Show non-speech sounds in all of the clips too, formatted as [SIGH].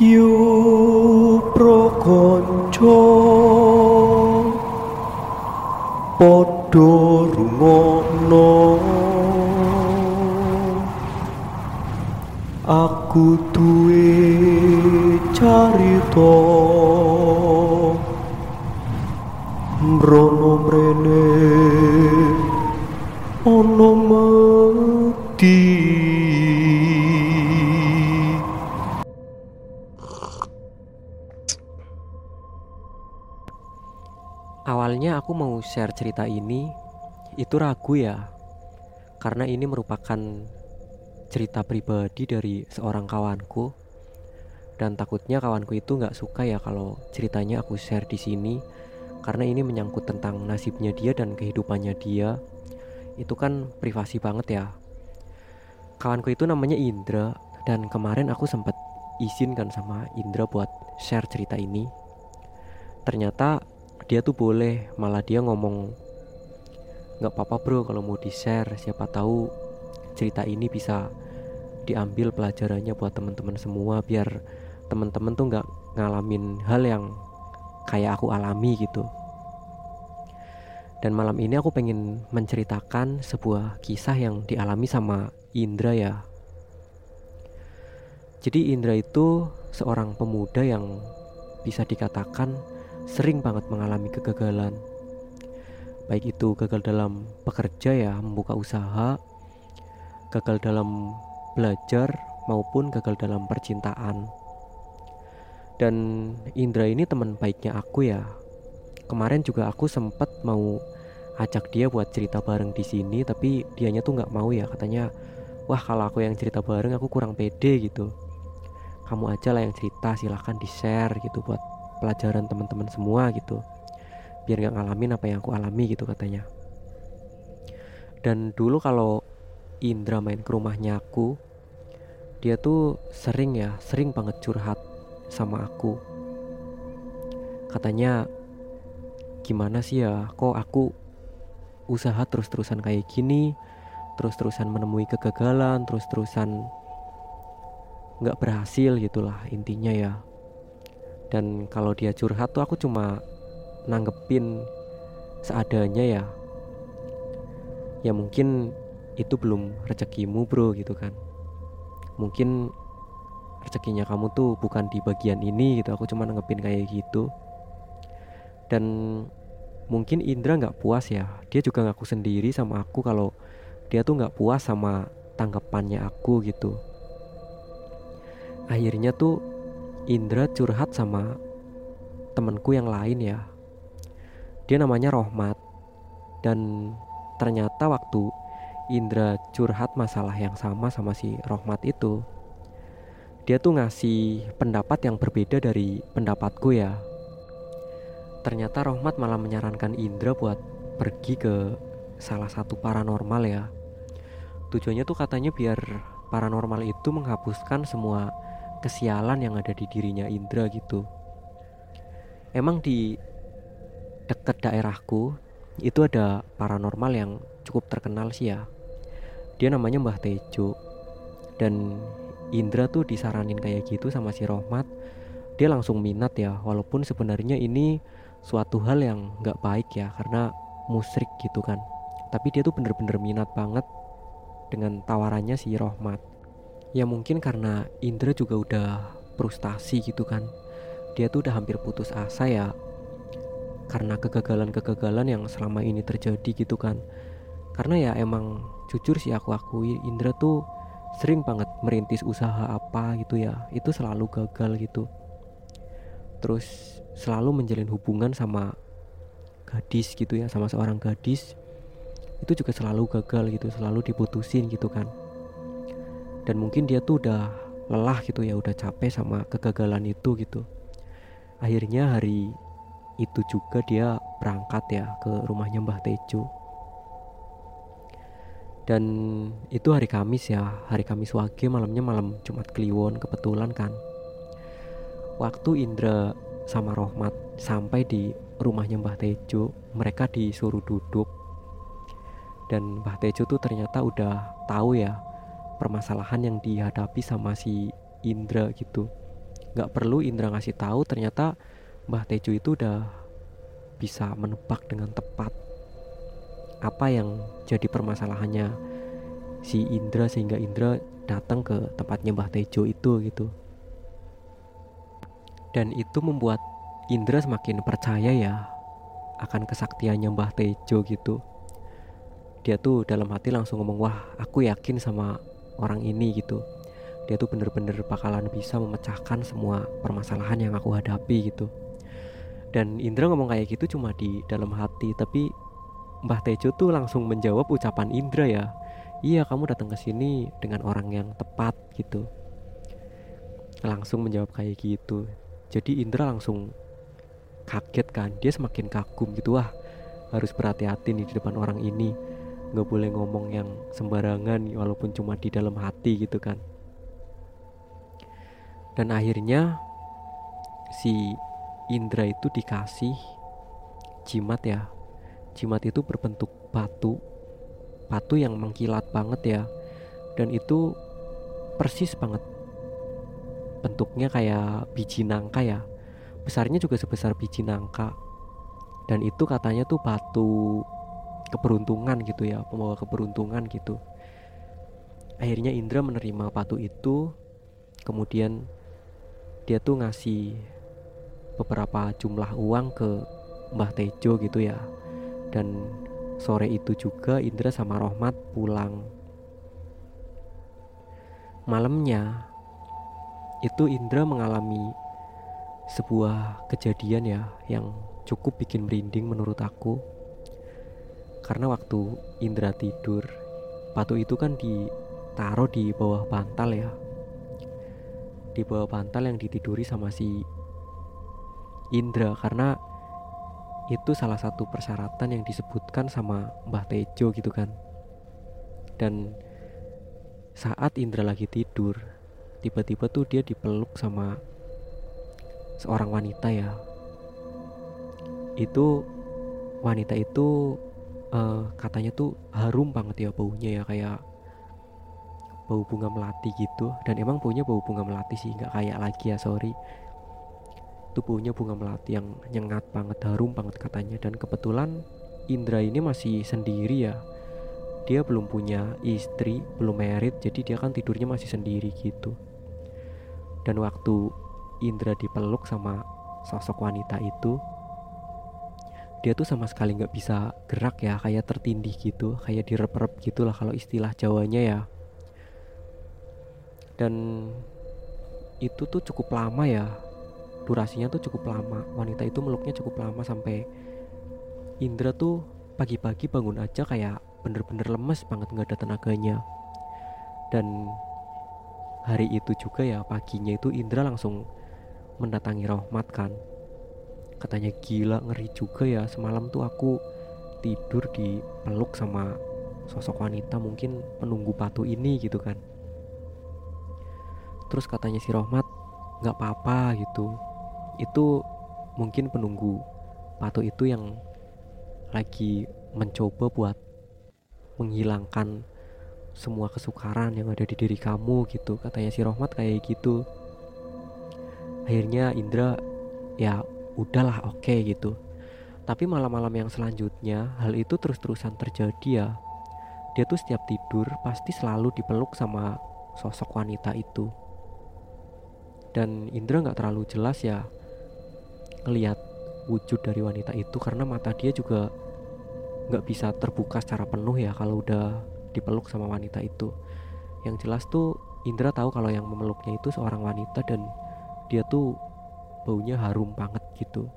Yo prokonco Podo rungono Aku duwe carita. Mrono mrene. Ono Awalnya aku mau share cerita ini itu ragu ya karena ini merupakan cerita pribadi dari seorang kawanku dan takutnya kawanku itu nggak suka ya kalau ceritanya aku share di sini karena ini menyangkut tentang nasibnya dia dan kehidupannya dia. Itu kan privasi banget ya. Kawanku itu namanya Indra dan kemarin aku sempat izinkan sama Indra buat share cerita ini. Ternyata dia tuh boleh malah dia ngomong nggak apa-apa bro kalau mau di share siapa tahu cerita ini bisa diambil pelajarannya buat teman-teman semua biar teman-teman tuh nggak ngalamin hal yang kayak aku alami gitu. Dan malam ini aku pengen menceritakan sebuah kisah yang dialami sama Indra ya. Jadi Indra itu seorang pemuda yang bisa dikatakan sering banget mengalami kegagalan. Baik itu gagal dalam bekerja ya, membuka usaha, gagal dalam belajar maupun gagal dalam percintaan. Dan Indra ini teman baiknya aku ya. Kemarin juga aku sempat mau ajak dia buat cerita bareng di sini, tapi dianya tuh nggak mau ya, katanya, wah kalau aku yang cerita bareng aku kurang pede gitu. Kamu aja lah yang cerita, silahkan di share gitu buat pelajaran teman-teman semua gitu. Biar nggak ngalamin apa yang aku alami gitu katanya. Dan dulu kalau Indra main ke rumahnya aku dia tuh sering ya sering banget curhat sama aku. Katanya gimana sih ya kok aku usaha terus-terusan kayak gini terus-terusan menemui kegagalan terus-terusan nggak berhasil gitulah intinya ya dan kalau dia curhat tuh aku cuma nanggepin seadanya ya. Ya mungkin itu belum rezekimu bro gitu kan. Mungkin rezekinya kamu tuh bukan di bagian ini gitu. Aku cuma nanggepin kayak gitu. Dan mungkin Indra nggak puas ya. Dia juga ngaku sendiri sama aku kalau dia tuh nggak puas sama tanggapannya aku gitu. Akhirnya tuh Indra curhat sama temanku yang lain ya. Dia namanya Rohmat. Dan ternyata waktu Indra curhat masalah yang sama sama si Rohmat itu, dia tuh ngasih pendapat yang berbeda dari pendapatku ya. Ternyata Rohmat malah menyarankan Indra buat pergi ke salah satu paranormal ya. Tujuannya tuh katanya biar paranormal itu menghapuskan semua kesialan yang ada di dirinya Indra gitu. Emang di dekat daerahku itu ada paranormal yang cukup terkenal sih ya. Dia namanya Mbah Tejo. Dan Indra tuh disaranin kayak gitu sama si Rohmat. Dia langsung minat ya walaupun sebenarnya ini suatu hal yang nggak baik ya karena musrik gitu kan. Tapi dia tuh bener-bener minat banget dengan tawarannya si Rohmat ya mungkin karena Indra juga udah frustasi gitu kan. Dia tuh udah hampir putus asa ya karena kegagalan-kegagalan yang selama ini terjadi gitu kan. Karena ya emang jujur sih aku akui Indra tuh sering banget merintis usaha apa gitu ya. Itu selalu gagal gitu. Terus selalu menjalin hubungan sama gadis gitu ya sama seorang gadis. Itu juga selalu gagal gitu selalu diputusin gitu kan dan mungkin dia tuh udah lelah gitu ya udah capek sama kegagalan itu gitu. Akhirnya hari itu juga dia berangkat ya ke rumahnya Mbah Tejo. Dan itu hari Kamis ya hari Kamis Wage malamnya malam Jumat Kliwon kebetulan kan. Waktu Indra sama Rohmat sampai di rumahnya Mbah Tejo mereka disuruh duduk. Dan Mbah Tejo tuh ternyata udah tahu ya permasalahan yang dihadapi sama si Indra gitu. Nggak perlu Indra ngasih tahu ternyata Mbah Tejo itu udah bisa menebak dengan tepat apa yang jadi permasalahannya si Indra sehingga Indra datang ke tempatnya Mbah Tejo itu gitu. Dan itu membuat Indra semakin percaya ya akan kesaktiannya Mbah Tejo gitu. Dia tuh dalam hati langsung ngomong wah aku yakin sama orang ini gitu. Dia tuh bener-bener bakalan bisa memecahkan semua permasalahan yang aku hadapi gitu. Dan Indra ngomong kayak gitu cuma di dalam hati tapi Mbah Tejo tuh langsung menjawab ucapan Indra ya. Iya kamu datang ke sini dengan orang yang tepat gitu. Langsung menjawab kayak gitu. Jadi Indra langsung kaget kan. Dia semakin kagum gitu wah harus berhati-hati nih di depan orang ini nggak boleh ngomong yang sembarangan walaupun cuma di dalam hati gitu kan. Dan akhirnya si Indra itu dikasih jimat ya. Jimat itu berbentuk batu. Batu yang mengkilat banget ya. Dan itu persis banget. Bentuknya kayak biji nangka ya. Besarnya juga sebesar biji nangka. Dan itu katanya tuh batu keberuntungan gitu ya pembawa keberuntungan gitu. Akhirnya Indra menerima batu itu kemudian dia tuh ngasih beberapa jumlah uang ke Mbah Tejo gitu ya. Dan sore itu juga Indra sama Rohmat pulang. Malamnya itu Indra mengalami sebuah kejadian ya yang cukup bikin merinding menurut aku karena waktu Indra tidur batu itu kan ditaruh di bawah bantal ya. Di bawah bantal yang ditiduri sama si Indra. Karena itu salah satu persyaratan yang disebutkan sama Mbah Tejo gitu kan. Dan saat Indra lagi tidur tiba-tiba tuh dia dipeluk sama seorang wanita ya. Itu wanita itu uh, katanya tuh harum banget ya baunya ya kayak bau bunga melati gitu. Dan emang baunya bau bunga melati sih nggak kayak lagi ya sorry. Tubuhnya bunga melati yang nyengat banget harum banget katanya. Dan kebetulan Indra ini masih sendiri ya. Dia belum punya istri belum merit jadi dia kan tidurnya masih sendiri gitu. Dan waktu Indra dipeluk sama sosok wanita itu dia tuh sama sekali nggak bisa gerak ya kayak tertindih gitu kayak direp-rep gitulah kalau istilah Jawanya ya. Dan itu tuh cukup lama ya durasinya tuh cukup lama wanita itu meluknya cukup lama sampai Indra tuh pagi-pagi bangun aja kayak bener-bener lemes banget nggak ada tenaganya. Dan hari itu juga ya paginya itu Indra langsung mendatangi Rohmat kan katanya gila ngeri juga ya semalam tuh aku tidur di peluk sama sosok wanita mungkin penunggu batu ini gitu kan. Terus katanya si Rohmat nggak apa-apa gitu. Itu mungkin penunggu patung itu yang lagi mencoba buat menghilangkan semua kesukaran yang ada di diri kamu gitu. Katanya si Rohmat kayak gitu. Akhirnya Indra ya udahlah oke okay, gitu. Tapi malam-malam yang selanjutnya hal itu terus-terusan terjadi ya. Dia tuh setiap tidur pasti selalu dipeluk sama sosok wanita itu. Dan Indra nggak terlalu jelas ya ngelihat wujud dari wanita itu karena mata dia juga nggak bisa terbuka secara penuh ya kalau udah dipeluk sama wanita itu. Yang jelas tuh Indra tahu kalau yang memeluknya itu seorang wanita dan dia tuh baunya harum banget gitu.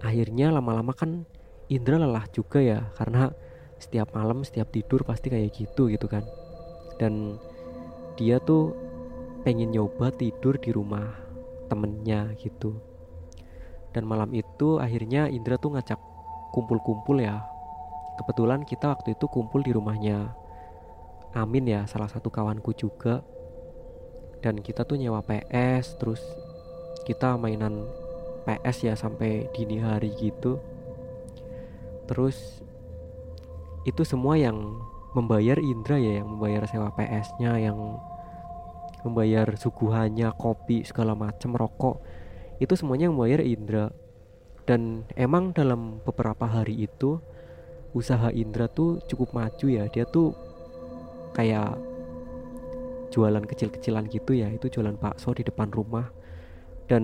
Akhirnya lama-lama kan Indra lelah juga ya karena setiap malam setiap tidur pasti kayak gitu gitu kan. Dan dia tuh pengen nyoba tidur di rumah temennya gitu. Dan malam itu akhirnya Indra tuh ngajak kumpul-kumpul ya. Kebetulan kita waktu itu kumpul di rumahnya Amin ya salah satu kawanku juga dan kita tuh nyewa PS terus kita mainan PS ya sampai dini hari gitu. Terus itu semua yang membayar Indra ya yang membayar sewa PS-nya yang membayar suguhannya kopi segala macam rokok. Itu semuanya yang membayar Indra. Dan emang dalam beberapa hari itu usaha Indra tuh cukup maju ya. Dia tuh kayak jualan kecil-kecilan gitu ya itu jualan bakso di depan rumah. Dan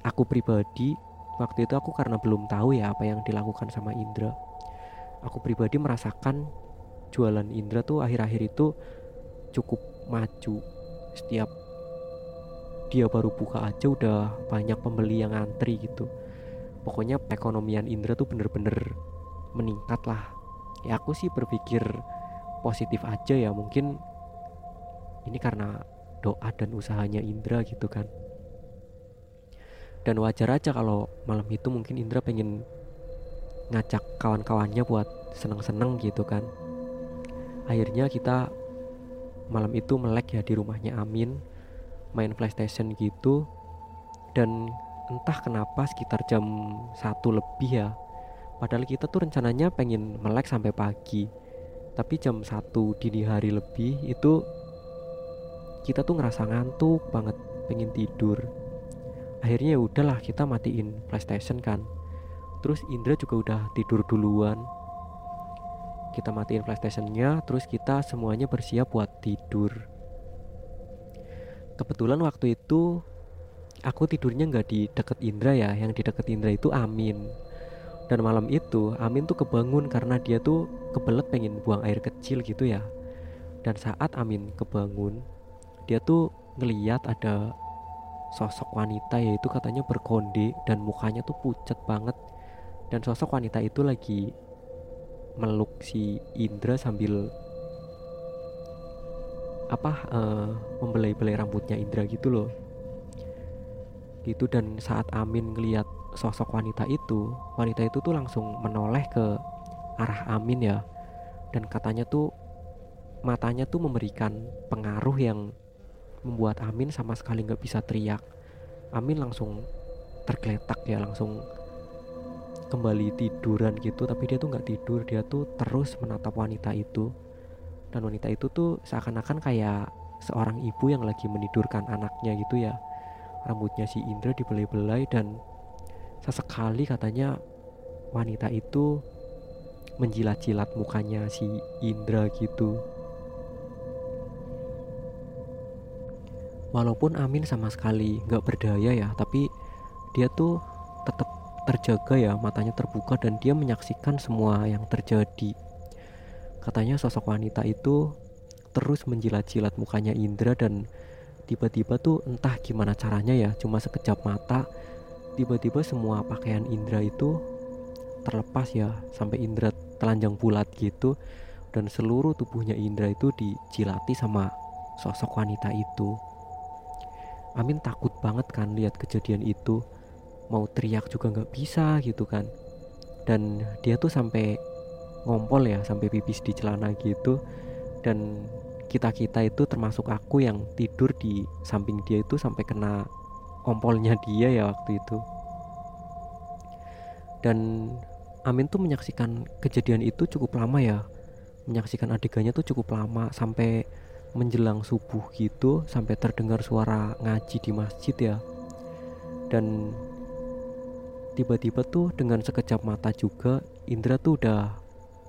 aku pribadi waktu itu aku karena belum tahu ya apa yang dilakukan sama Indra. Aku pribadi merasakan jualan Indra tuh akhir-akhir itu cukup maju. Setiap dia baru buka aja udah banyak pembeli yang antri gitu. Pokoknya perekonomian Indra tuh bener-bener meningkat lah. Ya aku sih berpikir positif aja ya mungkin ini karena doa dan usahanya Indra gitu kan. Dan wajar aja kalau malam itu mungkin Indra pengen ngajak kawan-kawannya buat seneng-seneng gitu kan. Akhirnya kita malam itu melek ya di rumahnya Amin main PlayStation gitu. Dan entah kenapa sekitar jam satu lebih ya padahal kita tuh rencananya pengen melek sampai pagi. Tapi jam satu dini hari lebih itu kita tuh ngerasa ngantuk banget pengen tidur. Akhirnya ya udahlah kita matiin PlayStation kan. Terus Indra juga udah tidur duluan. Kita matiin PlayStationnya terus kita semuanya bersiap buat tidur. Kebetulan waktu itu aku tidurnya nggak di deket Indra ya yang di deket Indra itu Amin. Dan malam itu Amin tuh kebangun karena dia tuh kebelet pengen buang air kecil gitu ya. Dan saat Amin kebangun dia tuh ngeliat ada sosok wanita yaitu katanya berkonde dan mukanya tuh pucat banget. Dan sosok wanita itu lagi meluk si Indra sambil apa uh, membelai-belai rambutnya Indra gitu loh. Gitu dan saat Amin ngeliat sosok wanita itu wanita itu tuh langsung menoleh ke arah Amin ya. Dan katanya tuh matanya tuh memberikan pengaruh yang membuat Amin sama sekali nggak bisa teriak. Amin langsung tergeletak ya langsung kembali tiduran gitu tapi dia tuh nggak tidur dia tuh terus menatap wanita itu. Dan wanita itu tuh seakan-akan kayak seorang ibu yang lagi menidurkan anaknya gitu ya. Rambutnya si Indra dibelai-belai dan sesekali katanya wanita itu menjilat-jilat mukanya si Indra gitu walaupun Amin sama sekali nggak berdaya ya tapi dia tuh tetap terjaga ya matanya terbuka dan dia menyaksikan semua yang terjadi. Katanya sosok wanita itu terus menjilat-jilat mukanya Indra dan tiba-tiba tuh entah gimana caranya ya cuma sekejap mata tiba-tiba semua pakaian Indra itu terlepas ya sampai Indra telanjang bulat gitu dan seluruh tubuhnya Indra itu dijilati sama sosok wanita itu Amin takut banget kan lihat kejadian itu. Mau teriak juga nggak bisa gitu kan. Dan dia tuh sampai ngompol ya sampai pipis di celana gitu. Dan kita kita itu termasuk aku yang tidur di samping dia itu sampai kena kompolnya [LAUGHS] dia ya waktu itu. Dan Amin tuh menyaksikan kejadian itu cukup lama ya. Menyaksikan adegannya tuh cukup lama sampai menjelang subuh gitu sampai terdengar suara ngaji di masjid ya. Dan tiba-tiba tuh dengan sekejap mata juga Indra tuh udah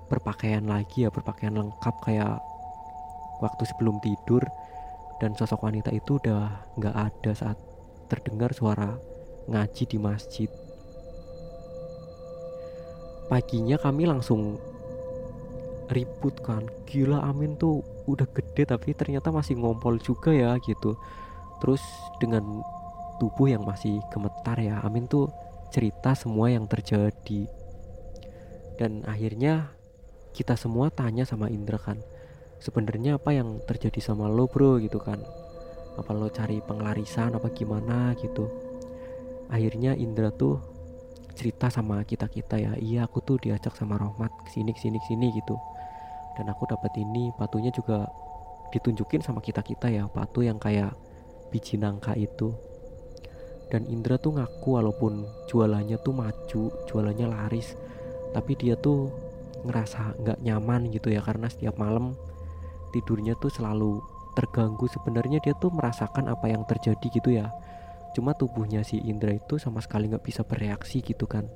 berpakaian lagi ya berpakaian lengkap kayak waktu sebelum tidur. Dan sosok wanita itu udah nggak ada saat terdengar suara ngaji di masjid. Paginya kami langsung ribut kan. Gila Amin tuh udah gede tapi ternyata masih ngompol juga ya gitu. Terus dengan tubuh yang masih gemetar ya Amin tuh cerita semua yang terjadi. Dan akhirnya kita semua tanya sama Indra kan sebenarnya apa yang terjadi sama lo bro? gitu kan. Apa lo cari pengelarisan apa gimana? gitu. Akhirnya Indra tuh cerita sama kita kita ya iya aku tuh diajak sama Rohmat ke sini ke sini ke sini gitu dan aku dapat ini batunya juga ditunjukin sama kita kita ya batu yang kayak biji nangka itu. Dan Indra tuh ngaku walaupun jualannya tuh maju jualannya laris tapi dia tuh ngerasa nggak nyaman gitu ya karena setiap malam tidurnya tuh selalu terganggu. Sebenarnya dia tuh merasakan apa yang terjadi gitu ya. Cuma tubuhnya si Indra itu sama sekali nggak bisa bereaksi gitu kan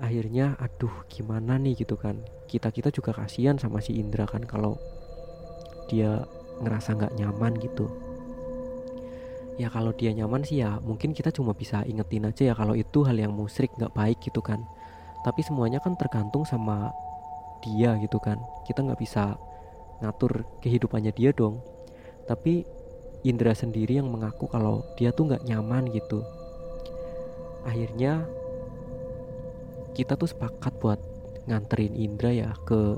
akhirnya aduh gimana nih? gitu kan. Kita kita juga kasihan sama si Indra kan kalau dia ngerasa nggak nyaman gitu. Ya kalau dia nyaman sih ya mungkin kita cuma bisa ingetin aja ya kalau itu hal yang musrik nggak baik gitu kan. Tapi semuanya kan tergantung sama dia gitu kan. Kita nggak bisa ngatur kehidupannya dia dong. Tapi Indra sendiri yang mengaku kalau dia tuh nggak nyaman gitu. Akhirnya kita tuh sepakat buat nganterin Indra ya ke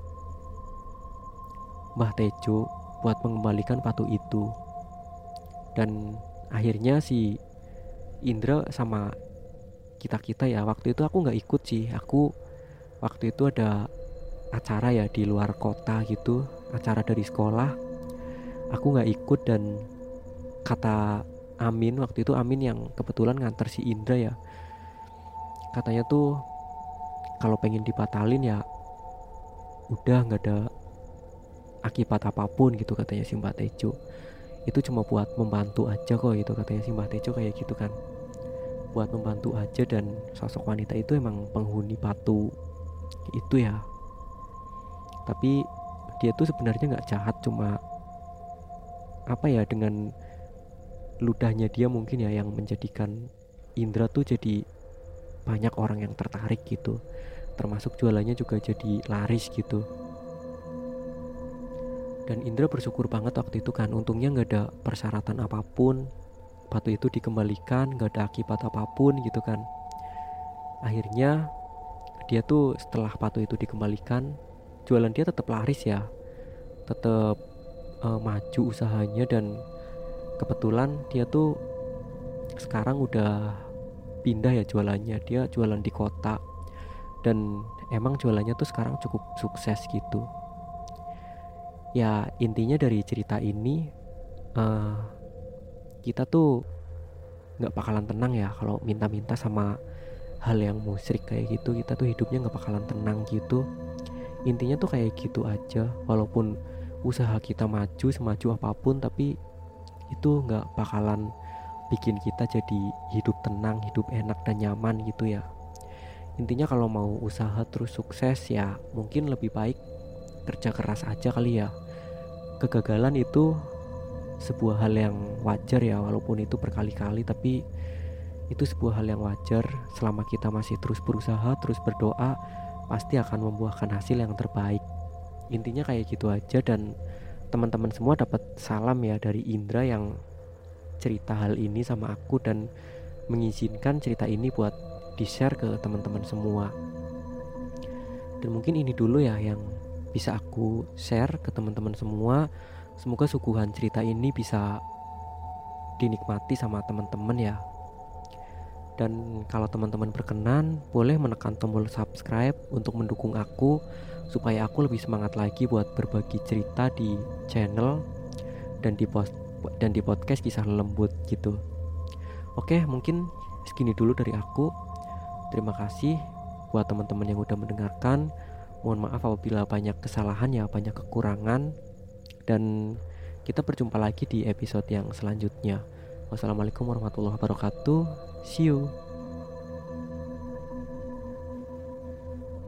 Mbah Tejo buat mengembalikan patu itu. Dan akhirnya si Indra sama kita kita ya waktu itu aku nggak ikut sih. Aku waktu itu ada acara ya di luar kota gitu acara dari sekolah. Aku nggak ikut dan kata Amin waktu itu Amin yang kebetulan nganter si Indra ya. Katanya tuh kalau pengen dibatalin ya udah nggak ada akibat apa pun gitu katanya si Mbak Tejo. Itu cuma buat membantu aja kok gitu katanya si Mbak Tejo kayak gitu kan. Buat membantu aja dan sosok wanita itu emang penghuni batu itu ya. Tapi dia tuh sebenarnya nggak jahat cuma apa ya dengan ludahnya dia mungkin ya yang menjadikan Indra tuh jadi banyak orang yang tertarik gitu. Termasuk jualannya juga jadi laris gitu. Dan Indra bersyukur banget waktu itu kan untungnya nggak ada persyaratan apa pun. Batu itu dikembalikan nggak ada akibat apa pun gitu kan. Akhirnya dia tuh setelah batu itu dikembalikan jualan dia tetap laris ya. Tetap uh, maju usahanya dan kebetulan dia tuh sekarang udah pindah ya jualannya dia jualan di kota. Dan emang jualannya tuh sekarang cukup sukses gitu. Ya intinya dari cerita ini uh, kita tuh nggak bakalan tenang ya kalau minta-minta sama hal yang musrik kayak gitu. Kita tuh hidupnya nggak bakalan tenang gitu. Intinya tuh kayak gitu aja. Walaupun usaha kita maju semaju apa pun tapi itu nggak bakalan bikin kita jadi hidup tenang hidup enak dan nyaman gitu ya. Intinya kalau mau usaha terus sukses ya mungkin lebih baik kerja keras aja kali ya. Kegagalan itu sebuah hal yang wajar ya walaupun itu berkali-kali tapi itu sebuah hal yang wajar. Selama kita masih terus berusaha terus berdoa pasti akan membuahkan hasil yang terbaik. Intinya kayak gitu aja dan teman-teman semua dapat salam ya dari Indra yang cerita hal ini sama aku dan mengizinkan cerita ini buat di-share ke teman-teman semua. Dan mungkin ini dulu ya yang bisa aku share ke teman-teman semua. Semoga suguhan cerita ini bisa dinikmati sama teman-teman ya. Dan kalau teman-teman berkenan, boleh menekan tombol subscribe untuk mendukung aku supaya aku lebih semangat lagi buat berbagi cerita di channel dan di post dan di podcast kisah lembut gitu. Oke, mungkin segini dulu dari aku. Terima kasih buat teman-teman yang udah mendengarkan. Mohon maaf apabila banyak kesalahan ya, banyak kekurangan. Dan kita berjumpa lagi di episode yang selanjutnya. Wassalamualaikum warahmatullahi wabarakatuh. See you.